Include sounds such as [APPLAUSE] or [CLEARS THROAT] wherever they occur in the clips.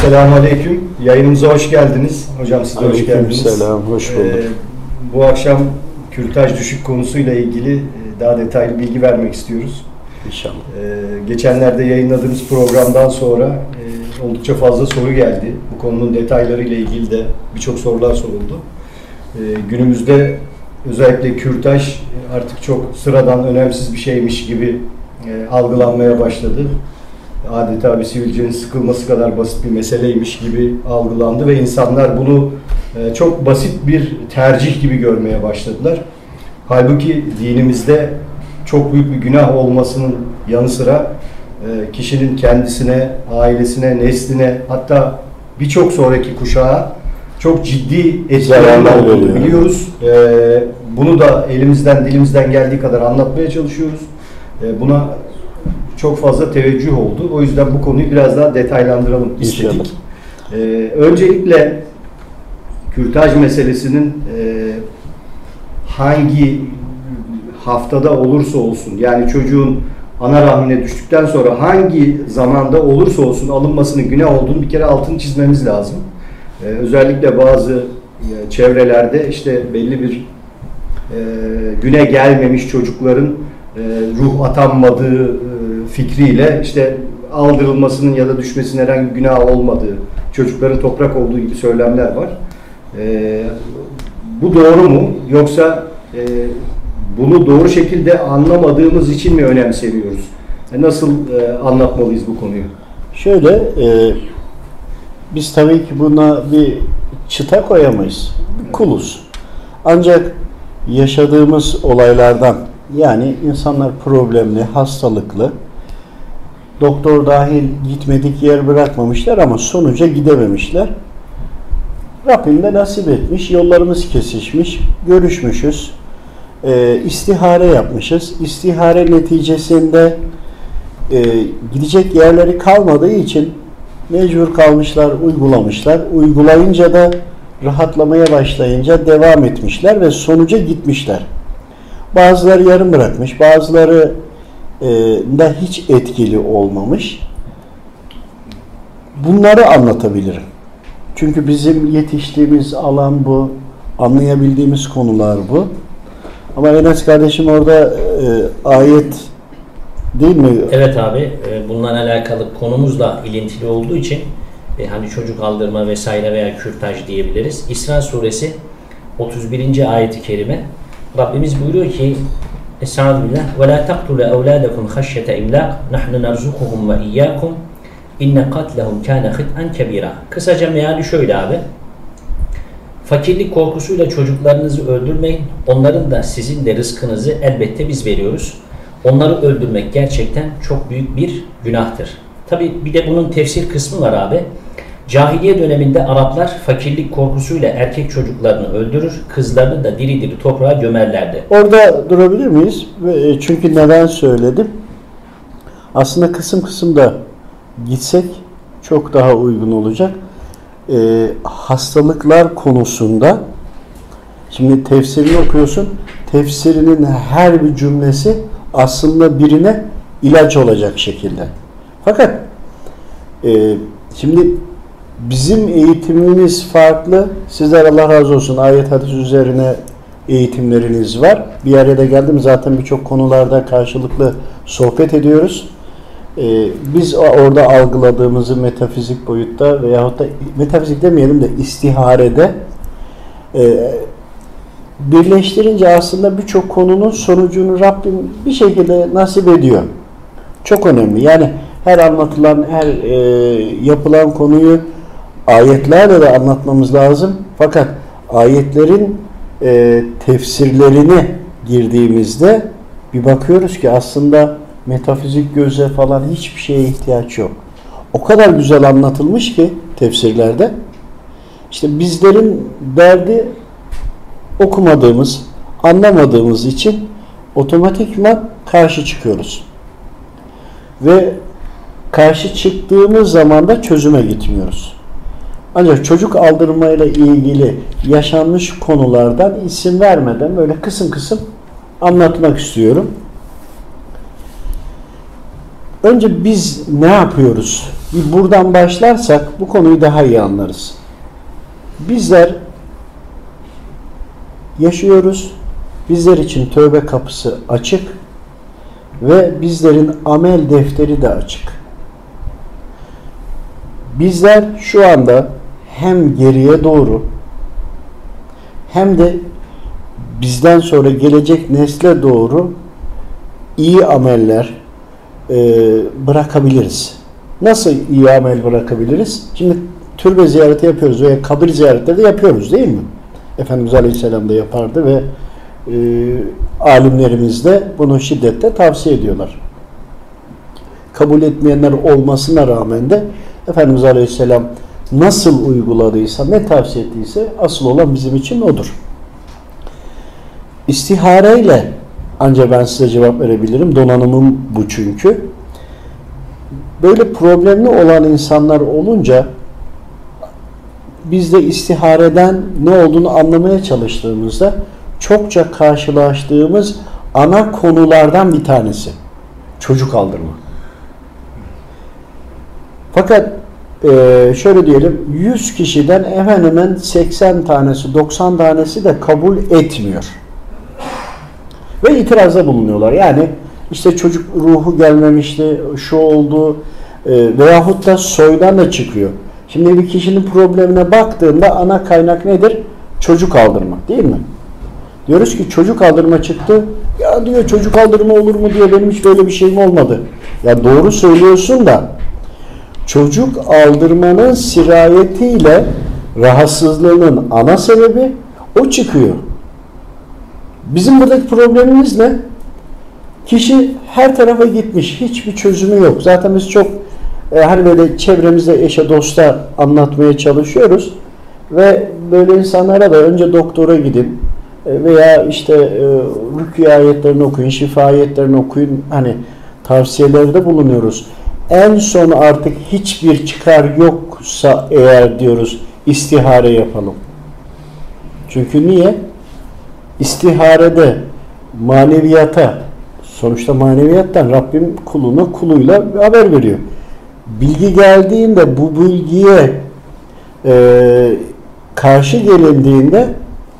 Selamun Aleyküm. Yayınımıza hoş geldiniz. Hocam siz de hoş geldiniz. selam, hoş bulduk. Ee, bu akşam kürtaj düşük konusuyla ilgili e, daha detaylı bilgi vermek istiyoruz. İnşallah. Ee, geçenlerde yayınladığımız programdan sonra e, oldukça fazla soru geldi. Bu konunun detaylarıyla ilgili de birçok sorular soruldu. Ee, günümüzde özellikle kürtaj artık çok sıradan, önemsiz bir şeymiş gibi e, algılanmaya başladı. Adeta bir sivilcenin sıkılması kadar basit bir meseleymiş gibi algılandı ve insanlar bunu e, çok basit bir tercih gibi görmeye başladılar. Halbuki dinimizde çok büyük bir günah olmasının yanı sıra e, kişinin kendisine, ailesine, nesline hatta birçok sonraki kuşağa çok ciddi Zararlar olduğunu biliyoruz. E, Bunu da elimizden, dilimizden geldiği kadar anlatmaya çalışıyoruz. E, Buna çok fazla teveccüh oldu. O yüzden bu konuyu biraz daha detaylandıralım istedik. İnşallah. Ee, öncelikle kürtaj meselesinin e, hangi haftada olursa olsun yani çocuğun ana rahmine düştükten sonra hangi zamanda olursa olsun alınmasının günah olduğunu bir kere altını çizmemiz lazım. Ee, özellikle bazı e, çevrelerde işte belli bir e, güne gelmemiş çocukların e, ruh atanmadığı e, fikriyle işte aldırılmasının ya da düşmesinin herhangi bir günah olmadığı, çocukların toprak olduğu gibi söylemler var. E, bu doğru mu? Yoksa bunu doğru şekilde anlamadığımız için mi önemsemiyoruz? E, nasıl anlatmalıyız bu konuyu? Şöyle, e, biz tabii ki buna bir çıta koyamayız. Bir kuluz. Ancak yaşadığımız olaylardan, yani insanlar problemli, hastalıklı, doktor dahil gitmedik yer bırakmamışlar ama sonuca gidememişler. Rabbim de nasip etmiş, yollarımız kesişmiş, görüşmüşüz, e, istihare yapmışız. İstihare neticesinde e, gidecek yerleri kalmadığı için mecbur kalmışlar, uygulamışlar. Uygulayınca da rahatlamaya başlayınca devam etmişler ve sonuca gitmişler. Bazıları yarım bırakmış, bazıları e, da hiç etkili olmamış. Bunları anlatabilirim. Çünkü bizim yetiştiğimiz alan bu, anlayabildiğimiz konular bu. Ama Enes kardeşim orada e, ayet değil mi? Evet abi, e, bununla alakalı konumuzla ilintili olduğu için e, hani çocuk aldırma vesaire veya kürtaj diyebiliriz. İsra suresi 31. ayeti kerime Rabbimiz buyuruyor ki Estağfirullah ve la taqtulu evladakum haşyete imlak nahnu narzukuhum ve iyyakum inne katlehum kana hit'an kebira. Kısaca meali şöyle abi. Fakirlik korkusuyla çocuklarınızı öldürmeyin. Onların da sizin de rızkınızı elbette biz veriyoruz. Onları öldürmek gerçekten çok büyük bir günahtır. Tabi bir de bunun tefsir kısmı var abi. Cahiliye döneminde Araplar fakirlik korkusuyla erkek çocuklarını öldürür, kızlarını da diri diri toprağa gömerlerdi. Orada durabilir miyiz? E, Çünkü neden söyledim? Aslında kısım kısım da gitsek çok daha uygun olacak. E, hastalıklar konusunda şimdi tefsirini okuyorsun. Tefsirinin her bir cümlesi aslında birine ilaç olacak şekilde. Fakat e, şimdi bizim eğitimimiz farklı. Sizler Allah razı olsun ayet hadis üzerine eğitimleriniz var. Bir araya da geldim zaten birçok konularda karşılıklı sohbet ediyoruz. Ee, biz orada algıladığımızı metafizik boyutta veyahut da metafizik demeyelim de istiharede e, birleştirince aslında birçok konunun sonucunu Rabbim bir şekilde nasip ediyor. Çok önemli. Yani her anlatılan, her e, yapılan konuyu ayetlerle de anlatmamız lazım. Fakat ayetlerin e, tefsirlerine girdiğimizde bir bakıyoruz ki aslında metafizik göze falan hiçbir şeye ihtiyaç yok. O kadar güzel anlatılmış ki tefsirlerde. İşte bizlerin derdi okumadığımız, anlamadığımız için otomatikman karşı çıkıyoruz. Ve karşı çıktığımız zaman da çözüme gitmiyoruz. Ancak çocuk aldırmayla ilgili yaşanmış konulardan isim vermeden böyle kısım kısım anlatmak istiyorum. önce biz ne yapıyoruz? Bir buradan başlarsak bu konuyu daha iyi anlarız. Bizler yaşıyoruz. Bizler için tövbe kapısı açık ve bizlerin amel defteri de açık. Bizler şu anda hem geriye doğru hem de bizden sonra gelecek nesle doğru iyi ameller e, bırakabiliriz. Nasıl iyi amel bırakabiliriz? Şimdi türbe ziyareti yapıyoruz veya kabir ziyaretleri de yapıyoruz değil mi? Efendimiz Aleyhisselam da yapardı ve e, alimlerimiz de bunu şiddetle tavsiye ediyorlar. Kabul etmeyenler olmasına rağmen de Efendimiz Aleyhisselam nasıl uyguladıysa, ne tavsiye ettiyse asıl olan bizim için odur. İstihareyle ancak ben size cevap verebilirim. Donanımım bu çünkü. Böyle problemli olan insanlar olunca biz de istihareden ne olduğunu anlamaya çalıştığımızda çokça karşılaştığımız ana konulardan bir tanesi. Çocuk aldırma. Fakat e, şöyle diyelim 100 kişiden hemen hemen 80 tanesi 90 tanesi de kabul etmiyor. Ve itirazda bulunuyorlar. Yani işte çocuk ruhu gelmemişti, şu oldu e, veyahut da soydan da çıkıyor. Şimdi bir kişinin problemine baktığında ana kaynak nedir? Çocuk aldırmak değil mi? Diyoruz ki çocuk aldırma çıktı. Ya diyor çocuk aldırma olur mu diye benim hiç böyle bir şeyim olmadı. Ya doğru söylüyorsun da çocuk aldırmanın sirayetiyle rahatsızlığının ana sebebi o çıkıyor. Bizim buradaki problemimiz ne? Kişi her tarafa gitmiş. Hiçbir çözümü yok. Zaten biz çok e, hani böyle çevremizde eşe dosta anlatmaya çalışıyoruz. Ve böyle insanlara da önce doktora gidin e, veya işte e, rükû ayetlerini okuyun, şifa ayetlerini okuyun hani tavsiyelerde bulunuyoruz. En son artık hiçbir çıkar yoksa eğer diyoruz istihare yapalım. Çünkü niye? İstiharede maneviyata sonuçta maneviyattan Rabbim kuluna kuluyla haber veriyor. Bilgi geldiğinde bu bilgiye e, karşı gelindiğinde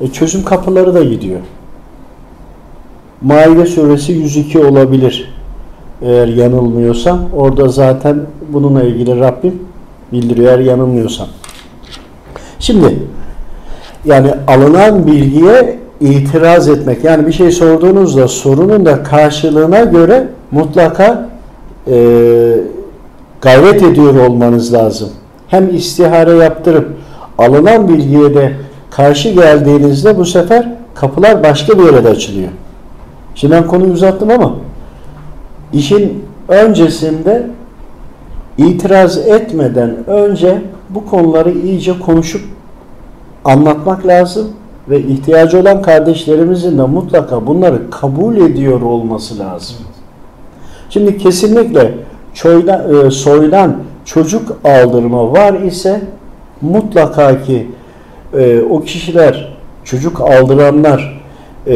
e, çözüm kapıları da gidiyor. Maide suresi 102 olabilir. Eğer yanılmıyorsam orada zaten bununla ilgili Rabbim bildiriyor eğer yanılmıyorsam. Şimdi yani alınan bilgiye itiraz etmek yani bir şey sorduğunuzda sorunun da karşılığına göre mutlaka e, gayret ediyor olmanız lazım. Hem istihare yaptırıp alınan bilgiye de karşı geldiğinizde bu sefer kapılar başka bir yere de açılıyor. Şimdi ben konuyu uzattım ama işin öncesinde itiraz etmeden önce bu konuları iyice konuşup anlatmak lazım ve ihtiyacı olan kardeşlerimizin de mutlaka bunları kabul ediyor olması lazım. Şimdi kesinlikle çoydan, e, soydan çocuk aldırma var ise mutlaka ki e, o kişiler çocuk aldıranlar e,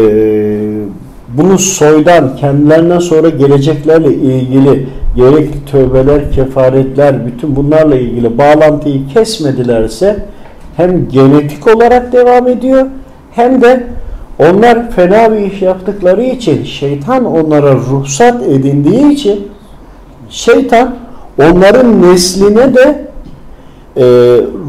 bunu soydan kendilerine sonra geleceklerle ilgili gerek tövbeler, kefaretler bütün bunlarla ilgili bağlantıyı kesmedilerse hem genetik olarak devam ediyor hem de onlar fena bir iş yaptıkları için şeytan onlara ruhsat edindiği için şeytan onların nesline de e,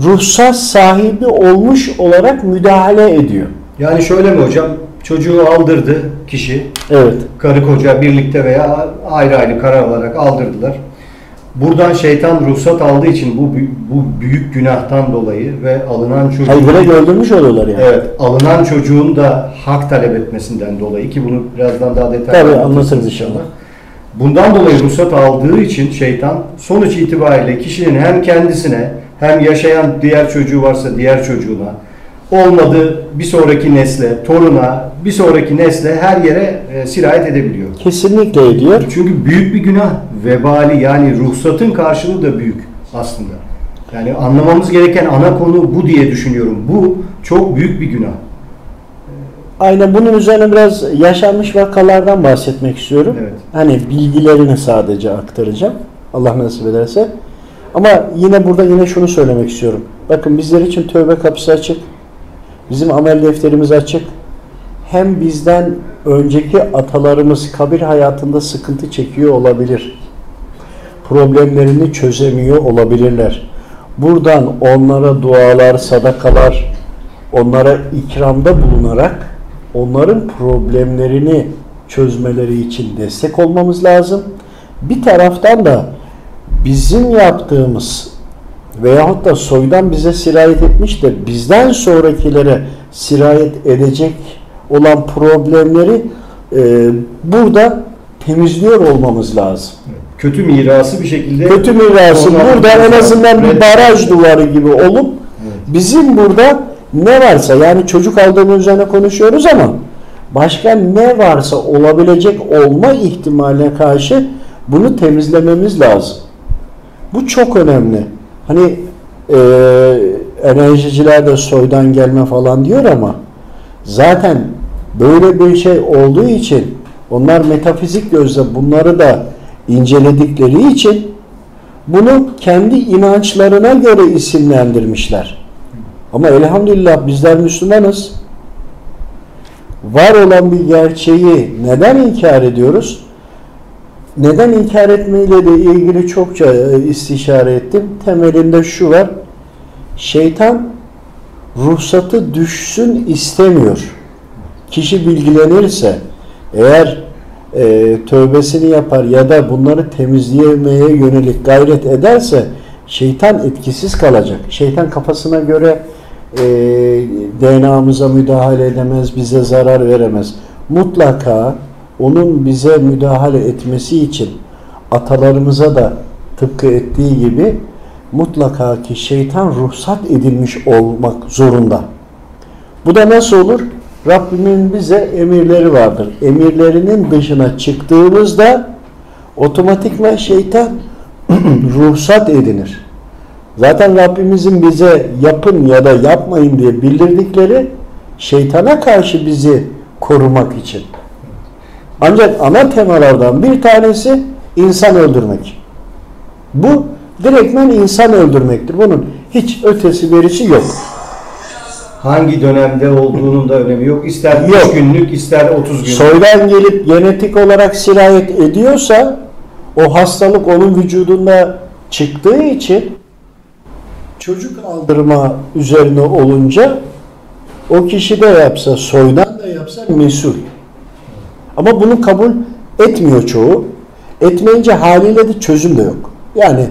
ruhsat sahibi olmuş olarak müdahale ediyor. Yani şöyle mi hocam? Çocuğu aldırdı kişi. Evet. Karı koca birlikte veya ayrı ayrı karar alarak aldırdılar. Buradan şeytan ruhsat aldığı için bu bu büyük günahtan dolayı ve alınan çocuğun Hayır direkt öldürmüş oluyorlar yani. Evet, alınan çocuğun da hak talep etmesinden dolayı ki bunu birazdan daha detaylı Tabii, anlatırız anlatırız inşallah. Bundan dolayı ruhsat aldığı için şeytan sonuç itibariyle kişinin hem kendisine hem yaşayan diğer çocuğu varsa diğer çocuğuna olmadı bir sonraki nesle, toruna, bir sonraki nesle her yere e, sirayet edebiliyor. Kesinlikle ediyor. Çünkü büyük bir günah, vebali yani ruhsatın karşılığı da büyük aslında. Yani anlamamız gereken ana konu bu diye düşünüyorum. Bu çok büyük bir günah. Aynen bunun üzerine biraz yaşanmış vakalardan bahsetmek istiyorum. Evet. Hani bilgilerini sadece aktaracağım. Allah nasip ederse. Ama yine burada yine şunu söylemek istiyorum. Bakın bizler için tövbe kapısı açık. Bizim amel defterimiz açık. Hem bizden önceki atalarımız kabir hayatında sıkıntı çekiyor olabilir. Problemlerini çözemiyor olabilirler. Buradan onlara dualar, sadakalar, onlara ikramda bulunarak onların problemlerini çözmeleri için destek olmamız lazım. Bir taraftan da bizim yaptığımız veyahut da soydan bize sirayet etmiş de bizden sonrakilere sirayet edecek olan problemleri e, burada temizliyor olmamız lazım. Kötü mirası bir şekilde Kötü mirası burada en azından bir baraj duvarı gibi olup bizim burada ne varsa yani çocuk aldığımız üzerine konuşuyoruz ama başka ne varsa olabilecek olma ihtimaline karşı bunu temizlememiz lazım. Bu çok önemli. Hani e, enerjiciler de soydan gelme falan diyor ama zaten böyle bir şey olduğu için onlar metafizik gözle bunları da inceledikleri için bunu kendi inançlarına göre isimlendirmişler. Ama elhamdülillah bizler Müslümanız. Var olan bir gerçeği neden inkar ediyoruz? Neden inkar etmeyle de ilgili çokça e, istişare ettim. Temelinde şu var. Şeytan ruhsatı düşsün istemiyor. Kişi bilgilenirse eğer e, tövbesini yapar ya da bunları temizleyemeye yönelik gayret ederse şeytan etkisiz kalacak. Şeytan kafasına göre e, DNA'mıza müdahale edemez, bize zarar veremez. Mutlaka onun bize müdahale etmesi için atalarımıza da tıpkı ettiği gibi mutlaka ki şeytan ruhsat edilmiş olmak zorunda. Bu da nasıl olur? Rabbimin bize emirleri vardır. Emirlerinin dışına çıktığımızda otomatikman şeytan [CLEARS THROAT] ruhsat edinir. Zaten Rabbimizin bize yapın ya da yapmayın diye bildirdikleri şeytana karşı bizi korumak için. Ancak ana temalardan bir tanesi insan öldürmek. Bu direktmen insan öldürmektir. Bunun hiç ötesi verisi yok. hangi dönemde olduğunun da önemi yok. İster 3 Yok. günlük ister 30 günlük. Soydan gelip genetik olarak sirayet ediyorsa o hastalık onun vücudunda çıktığı için çocuk aldırma üzerine olunca o kişi de yapsa soydan da yapsa mesul. Ama bunu kabul etmiyor çoğu. Etmeyince haliyle de çözüm de yok. Yani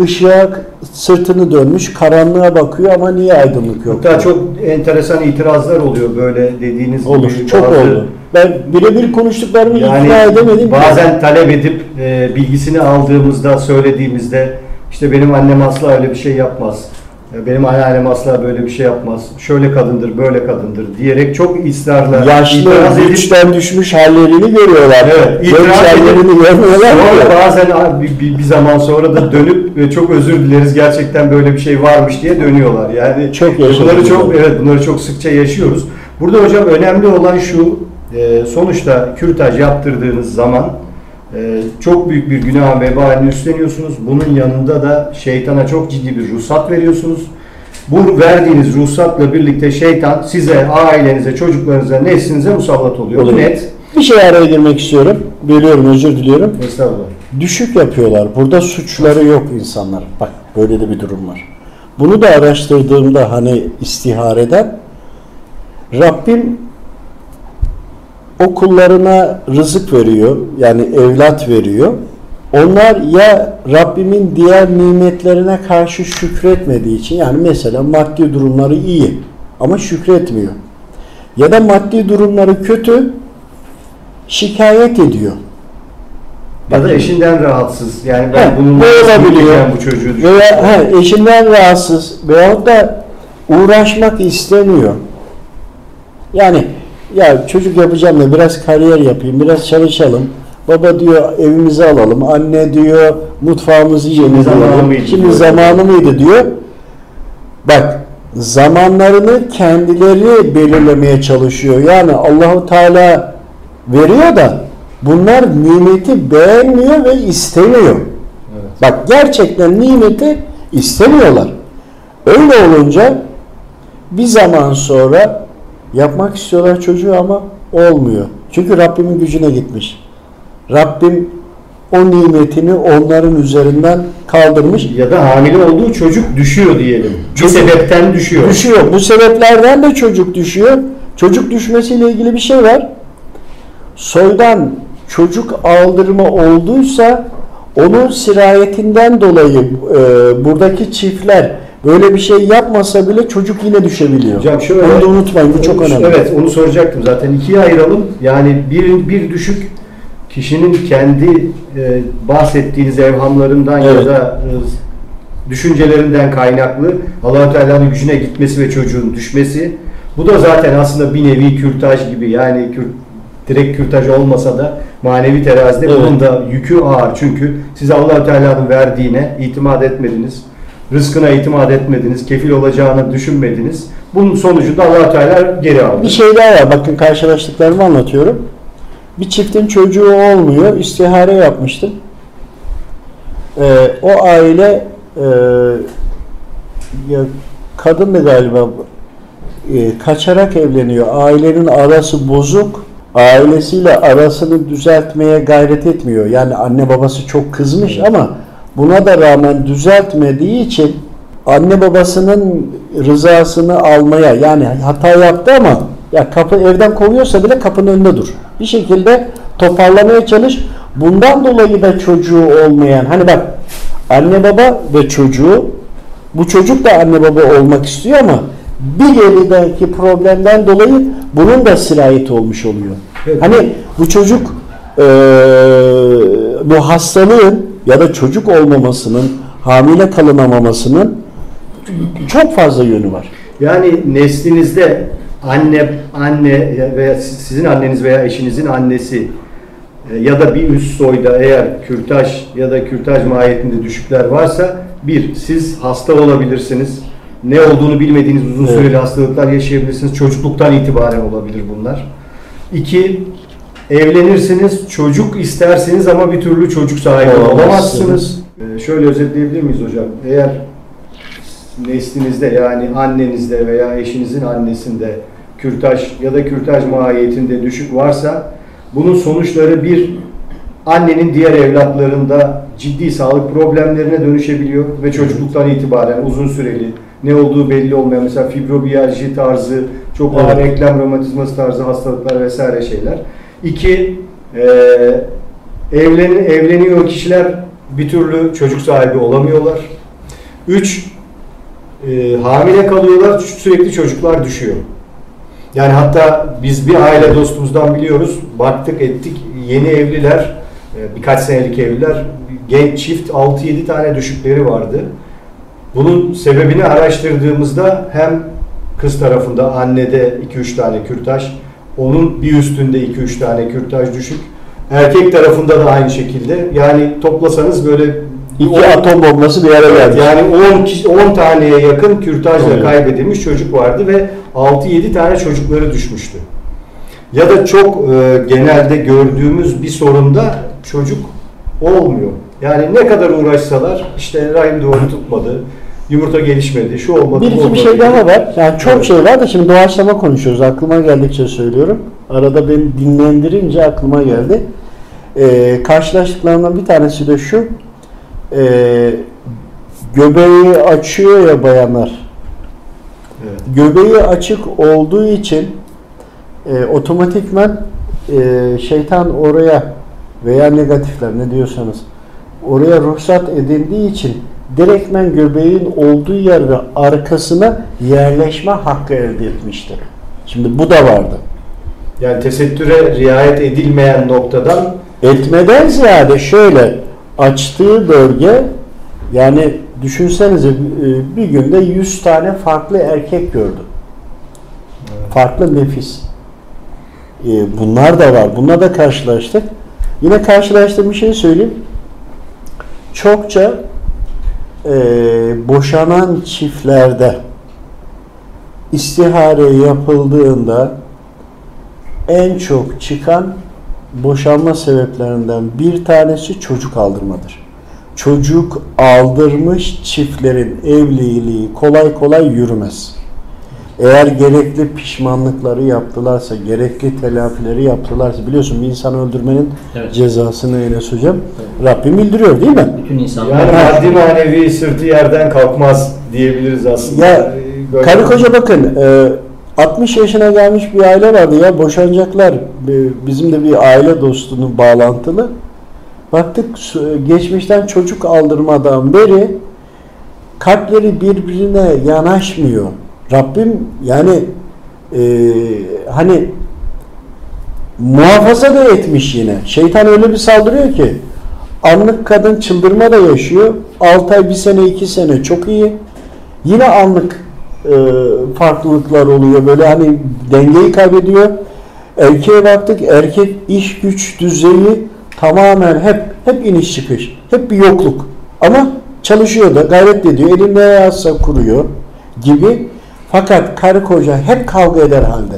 ışığa sırtını dönmüş karanlığa bakıyor ama niye aydınlık yok? Hatta çok enteresan itirazlar oluyor böyle dediğiniz Olur. gibi. Çok bazı- oldu. Ben birebir konuştuklarımı Yani ikna edemedim. bazen talep edip e, bilgisini aldığımızda, söylediğimizde işte benim annem asla öyle bir şey yapmaz. Benim anneannem asla böyle bir şey yapmaz. Şöyle kadındır, böyle kadındır diyerek çok ısrarla yaşlı, edip güçten düşmüş hallerini görüyorlar. Evet, itiraz hallerini görmüyorlar. sonra bazen bir, bir, zaman sonra da dönüp çok özür dileriz gerçekten böyle bir şey varmış diye dönüyorlar. Yani Çok bunları çok evet bunları çok sıkça yaşıyoruz. Burada hocam önemli olan şu e, sonuçta kürtaj yaptırdığınız zaman e, çok büyük bir günah vebalini üstleniyorsunuz. Bunun yanında da şeytana çok ciddi bir ruhsat veriyorsunuz. Bu verdiğiniz ruhsatla birlikte şeytan size, ailenize, çocuklarınıza, neslinize musallat oluyor. Bu Oluyor. net. Bir şey araya girmek istiyorum. Bölüyorum özür diliyorum. Estağfurullah. Düşük yapıyorlar. Burada suçları yok insanlar. Bak böyle de bir durum var. Bunu da araştırdığımda hani istihareden Rabbim o kullarına rızık veriyor. Yani evlat veriyor. Onlar ya Rabbimin diğer nimetlerine karşı şükretmediği için yani mesela maddi durumları iyi ama şükretmiyor. Ya da maddi durumları kötü şikayet ediyor. Ya da eşinden rahatsız. Yani ben bunun bu olabiliyor. bu çocuğu düşünüyorum. Veya he, eşinden rahatsız veyahut da uğraşmak istemiyor. Yani ya çocuk yapacağım da biraz kariyer yapayım, biraz çalışalım. Baba diyor evimizi alalım. Anne diyor mutfağımızı Şimdi yenileyelim. Şimdi diyor. zamanı mıydı diyor. Bak zamanlarını kendileri belirlemeye çalışıyor. Yani Allahu Teala veriyor da bunlar nimeti beğenmiyor ve istemiyor. Evet. Bak gerçekten nimeti istemiyorlar. Öyle olunca bir zaman sonra yapmak istiyorlar çocuğu ama olmuyor. Çünkü Rabbimin gücüne gitmiş. Rabbim o nimetini onların üzerinden kaldırmış. Ya da hamile olduğu çocuk düşüyor diyelim. Çocuk- sebepten düşüyor. Düşüyor. Bu sebeplerden de çocuk düşüyor. Çocuk düşmesiyle ilgili bir şey var. Soydan çocuk aldırma olduysa onun sirayetinden dolayı e, buradaki çiftler böyle bir şey yapmasa bile çocuk yine düşebiliyor. Hocam şöyle, Onu da unutmayın bu çok önemli. Evet onu soracaktım zaten. ikiye ayıralım. Yani bir, bir düşük kişinin kendi e, bahsettiğiniz evhamlarından ya Evet. da e, düşüncelerinden kaynaklı allah Teala'nın gücüne gitmesi ve çocuğun düşmesi. Bu da zaten aslında bir nevi kürtaj gibi yani kür, direkt kürtaj olmasa da manevi terazide Evet. bunun da yükü ağır. Çünkü siz allah Teala'nın verdiğine itimat etmediniz. Rızkına itimat etmediniz. Kefil olacağını düşünmediniz. Bunun sonucunda allah Teala geri aldı. Bir şey daha var. Bakın karşılaştıklarımı anlatıyorum. Bir çiftin çocuğu olmuyor. İstihare yapmıştım. Ee, o aile e, ya kadın da galiba e, kaçarak evleniyor. Ailenin arası bozuk. Ailesiyle arasını düzeltmeye gayret etmiyor. Yani anne babası çok kızmış ama buna da rağmen düzeltmediği için anne babasının rızasını almaya yani hata yaptı ama ya kapı evden kovuyorsa bile kapının önünde dur. Bir şekilde toparlamaya çalış. Bundan dolayı da çocuğu olmayan hani bak anne baba ve çocuğu bu çocuk da anne baba olmak istiyor ama bir gerideki problemden dolayı bunun da sirayet olmuş oluyor. Evet. Hani bu çocuk eee, bu hastalığın ya da çocuk olmamasının, hamile kalınamamasının çok fazla yönü var. Yani neslinizde anne anne veya siz- sizin anneniz veya eşinizin annesi e, ya da bir üst soyda eğer kürtaj ya da kürtaj mahiyetinde düşükler varsa bir siz hasta olabilirsiniz. Ne olduğunu bilmediğiniz uzun Evet. süreli hastalıklar yaşayabilirsiniz. Çocukluktan itibaren olabilir bunlar. İki, evlenirsiniz, çocuk istersiniz ama bir türlü çocuk sahibi Olamazsınız. Ee, şöyle özetleyebilir miyiz hocam? Eğer neslinizde yani annenizde veya eşinizin annesinde kürtaj ya da kürtaj mahiyetinde düşük varsa bunun sonuçları bir annenin diğer evlatlarında ciddi sağlık problemlerine dönüşebiliyor ve çocukluktan itibaren uzun süreli ne olduğu belli olmayan mesela fibromiyalji tarzı çok ağır Evet. eklem romatizması tarzı hastalıklar vesaire şeyler. İki, e, evlen, evleniyor kişiler bir türlü çocuk sahibi olamıyorlar. Üç, e, hamile kalıyorlar sürekli çocuklar düşüyor. Yani hatta biz bir aile dostumuzdan biliyoruz. Baktık ettik yeni evliler e, birkaç senelik evliler genç çift 6-7 tane düşükleri vardı. Bunun sebebini araştırdığımızda hem kız tarafında annede 2-3 tane kürtaj, onun bir üstünde 2-3 tane kürtaj düşük. Erkek tarafında da aynı şekilde. Yani toplasanız böyle İki atom bombası bir araya Evet, geldi. yani 10 kişi 10 taneye yakın kürtajla Evet. kaybedilmiş çocuk vardı ve 6-7 tane çocukları düşmüştü. Ya da çok e, genelde gördüğümüz bir sorunda çocuk olmuyor. Yani ne kadar uğraşsalar işte rahim duvarı tutmadı, yumurta gelişmedi, şu olmadı, Bir iki bir şey daha var. Yani çok Evet. şey var da şimdi doğaçlama konuşuyoruz. Aklıma geldikçe söylüyorum. Arada beni dinlendirince aklıma geldi. Ee, karşılaştıklarından bir tanesi de şu. Ee, göbeği açıyor ya bayanlar. Evet. Göbeği açık olduğu için e, otomatikman e, şeytan oraya veya negatifler ne diyorsanız oraya ruhsat edildiği için direktmen göbeğin olduğu yer ve arkasına yerleşme hakkı elde etmiştir. Şimdi bu da vardı. Yani tesettüre riayet edilmeyen noktadan Etmeden ziyade şöyle açtığı bölge yani düşünsenize e, bir günde 100 tane farklı erkek gördüm. Farklı nefis. E, Bunlar da var. Bununla da karşılaştık. Yine karşılaştığım bir şey söyleyeyim. Çokça e, boşanan çiftlerde istihare yapıldığında en çok çıkan boşanma sebeplerinden bir tanesi çocuk aldırmadır. Çocuk aldırmış çiftlerin evliliği kolay kolay yürümez. Eğer gerekli pişmanlıkları yaptılarsa, gerekli telafileri yaptılarsa biliyorsun bir insan öldürmenin Evet. cezasını Enes hocam Rabbim bildiriyor değil mi? Bütün insanlar Yani maddi manevi sırtı yerden kalkmaz diyebiliriz aslında. Ya, Ee, böyle- Karı koca bakın e, 60 yaşına gelmiş bir aile vardı ya boşanacaklar. Bizim de bir aile dostunu bağlantılı. Baktık su- geçmişten çocuk aldırmadan beri kalpleri birbirine yanaşmıyor. Rabbim yani e, hani muhafaza da etmiş yine. Şeytan öyle bir saldırıyor ki anlık kadın çıldırma da yaşıyor. 6 ay, 1 sene, 2 sene çok iyi. Yine anlık e, farklılıklar oluyor. Böyle hani dengeyi kaybediyor. Erkeğe baktık. Erkek iş güç düzeyi tamamen hep hep iniş çıkış. Hep bir yokluk. Ama çalışıyor da gayret ediyor. Elinde yazsa kuruyor gibi. Fakat karı koca hep kavga eder halde.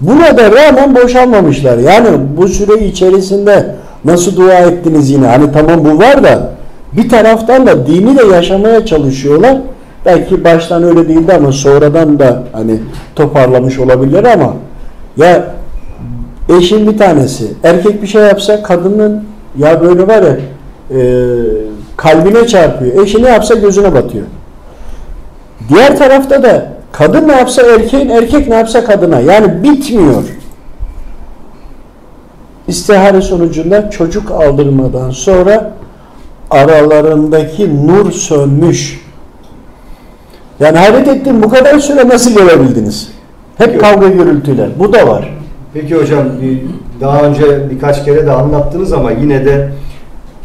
Buna da rağmen boşanmamışlar. Yani bu süre içerisinde nasıl dua ettiniz yine? Hani tamam bu var da bir taraftan da dini de yaşamaya çalışıyorlar. Belki baştan öyle değildi ama sonradan da hani toparlamış olabilirler ama ya eşin bir tanesi erkek bir şey yapsa kadının ya böyle var ya e, kalbine çarpıyor. Eşi ne yapsa gözüne batıyor. Diğer tarafta da kadın ne yapsa erkeğin, erkek ne yapsa kadına. Yani bitmiyor. İstihare sonucunda çocuk aldırmadan sonra aralarındaki nur sönmüş. Yani hayret ettim bu kadar süre nasıl gelebildiniz? Hep kavga gürültüler. Bu da var. Peki hocam daha önce birkaç kere de anlattınız ama yine de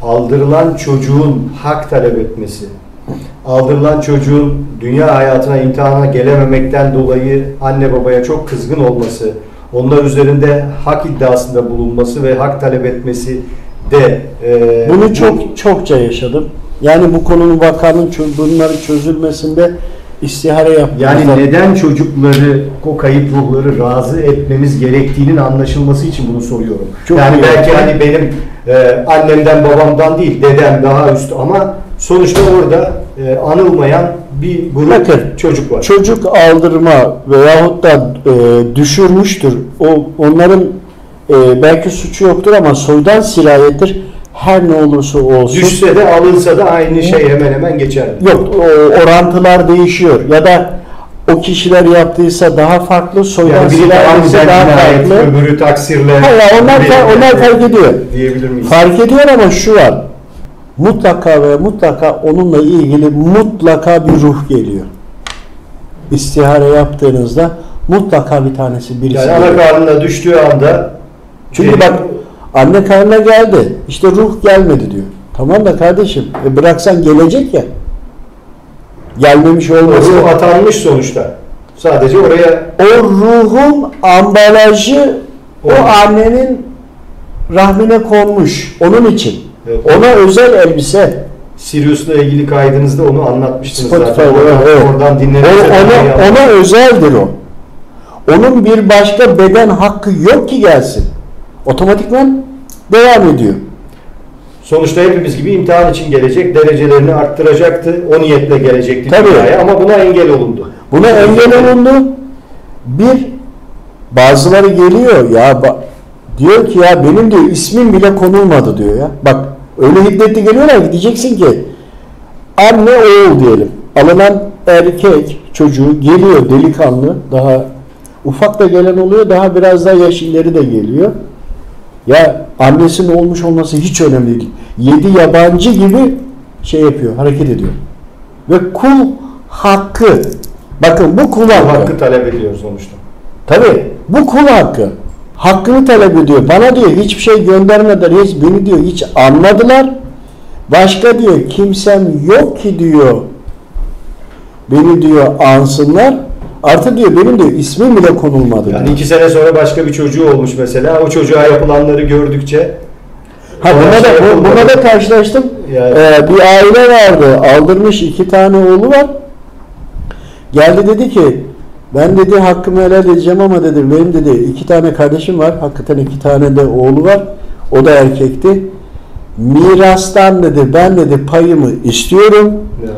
aldırılan çocuğun hak talep etmesi, aldırılan çocuğun dünya hayatına imtihana gelememekten dolayı anne babaya çok kızgın olması, onlar üzerinde hak iddiasında bulunması ve hak talep etmesi de e, Bunu çok çokça yaşadım. Yani bu konunun vakanın çö- bunları çözülmesinde istihare yapmak. yani neden çocukları, o kayıp ruhları razı etmemiz gerektiğinin anlaşılması için bunu soruyorum. Çok yani iyi. belki hani benim e, annemden babamdan değil, dedem daha üst ama sonuçta orada e, anılmayan bir grup Bakın, çocuk var. çocuk aldırma veyahut da e, düşürmüştür. O onların e, belki suçu yoktur ama soydan sirayettir. Her ne olursa olsun. Düşse de alınsa da aynı şey hemen hemen geçer. Yok o orantılar değişiyor ya da o kişiler yaptıysa daha farklı soydan Yani biri tamam sirayetse daha farklı. öbürü taksirle. Hayır, onlar, fa- onlar fark ediyor. Diyebilir miyiz? Fark ediyor ama şu var. Mutlaka ve mutlaka onunla ilgili mutlaka bir ruh geliyor. İstihare yaptığınızda mutlaka bir tanesi birisi Yani ana karnına düştüğü anda Çünkü bak anne karnına geldi. İşte ruh gelmedi diyor. Tamam da kardeşim e bıraksan gelecek ya. Gelmemiş olması. ruh atanmış sonuçta. Sadece oraya O ruhun ambalajı o Olmuş. annenin rahmine konmuş. Onun için. Evet. Ona özel elbise. Sirius'la ilgili kaydınızda onu anlatmıştınız Spotify, zaten. evet, evet. Oradan O, dinlemek ona, ona özeldir o. Onun bir başka beden hakkı yok ki gelsin. Otomatikman devam ediyor. Sonuçta hepimiz gibi imtihan için gelecek, derecelerini arttıracaktı. O niyetle gelecekti Tabii. dünyaya ama buna engel olundu. Buna engel olundu. Bir, bazıları geliyor ya diyor ki ya benim diyor ismim bile konulmadı diyor ya. Bak öyle hiddetli geliyorlar ki diyeceksin ki anne oğul diyelim. Alınan erkek çocuğu geliyor delikanlı daha ufak da gelen oluyor daha biraz daha yaş ileri de geliyor. Ya annesinin olmuş olması hiç önemli değil. Yedi yabancı gibi şey yapıyor, hareket ediyor. Ve kul hakkı. Bakın bu kul hakkı. hakkı talep ediyor sonuçta. Tabii bu kul hakkı. Hakkını talep ediyor. Bana diyor hiçbir şey göndermediler. Hiç beni diyor hiç anmadılar. Başka diyor kimsem yok ki diyor. Beni diyor ansınlar. Artı diyor benim diyor ismim bile konulmadı. Yani diyor. iki sene sonra başka bir çocuğu olmuş mesela. O çocuğa yapılanları gördükçe Ha buna da, şey buna da karşılaştım. Yani- Ee, bir aile vardı. Aldırmış iki tane oğlu var. Geldi dedi ki Ben dedi hakkımı helal edeceğim ama dedi benim dedi iki tane kardeşim var. Hakikaten iki tane de oğlu var. O da erkekti. Mirastan dedi ben dedi payımı istiyorum. Ya.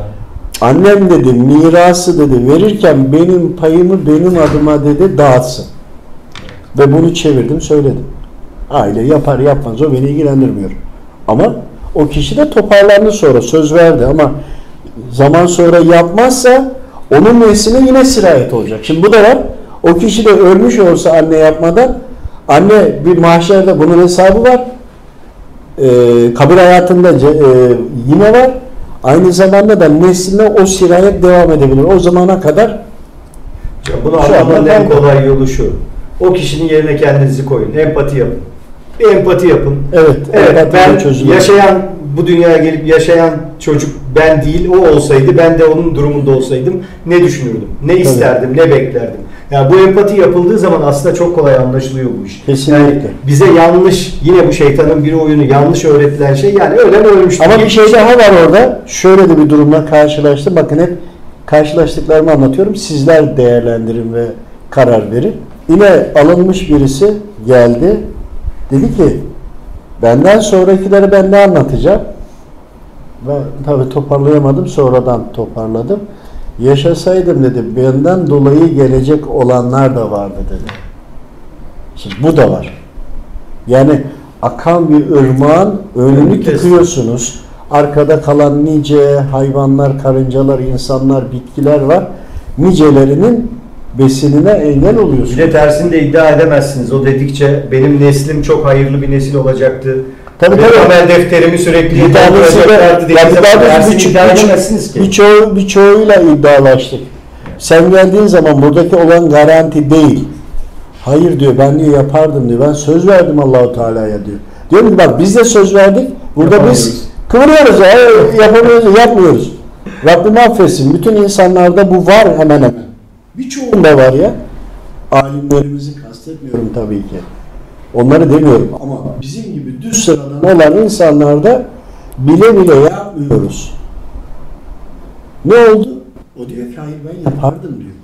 Annem dedi mirası dedi verirken benim payımı benim adıma dedi dağıtsın. Ve bunu çevirdim söyledim. Aile yapar yapmaz o beni ilgilendirmiyor. Ama o kişi de toparlandı sonra söz verdi ama zaman sonra yapmazsa onun nesline yine sirayet olacak. Şimdi bu da var. O kişi de ölmüş olsa anne yapmadan anne bir mahşerde bunun hesabı var. Ee, kabir hayatında e, yine var. Aynı zamanda da nesline o sirayet devam edebilir. O zamana kadar Ya Bunu anlamanın en kolay yolu şu. O kişinin yerine kendinizi koyun. Empati yapın. Bir empati yapın. evet, Evet ben çözülür. yaşayan bu dünyaya gelip yaşayan çocuk ben değil o olsaydı ben de onun durumunda olsaydım ne düşünürdüm? Ne isterdim? Ne beklerdim? Yani bu empati yapıldığı zaman aslında çok kolay anlaşılıyor bu iş. Kesinlikle. Yani bize yanlış yine bu şeytanın bir oyunu yanlış öğretilen şey yani ölen ölmüştür. Ama bir şey daha var orada. Şöyle de bir durumla karşılaştım. Bakın hep karşılaştıklarımı anlatıyorum. Sizler değerlendirin ve karar verin. Yine alınmış birisi geldi. Dedi ki benden sonrakileri ben ne anlatacağım? Ben tabii toparlayamadım. Sonradan toparladım. Yaşasaydım dedi benden dolayı gelecek olanlar da vardı dedi. Şimdi bu da var. Yani akan bir ırmağın önünü tıkıyorsunuz. Arkada kalan nice hayvanlar, karıncalar, insanlar, bitkiler var. Nicelerinin besinine engel Bir oluyorsunuz. de tersini de iddia edemezsiniz. O dedikçe benim neslim çok hayırlı bir nesil olacaktı. Tabii, Ve tabii. amel defterimi sürekli Bir tanesi de, ya bir tanesi birçok- iddia edemezsiniz ki. birçoğu, birçoğuyla iddialaştık. Sen geldiğin zaman buradaki olan garanti değil. Hayır diyor ben diyor yapardım diyor. Ben söz verdim Allahu Teala'ya diyor. Diyorum ki bak biz de söz verdik. Burada biz kıvırıyoruz ya. Yapamıyoruz, yapmıyoruz. Rabbim affetsin. Bütün insanlarda bu var hemen hemen. Birçoğunda var ya. Alimlerimizi kastetmiyorum tabii ki. Onları demiyorum ama bizim gibi düz sıradan olan insanlarda bile bile yapmıyoruz. Ne oldu? O diyor ki hayır ben yapardım diyor.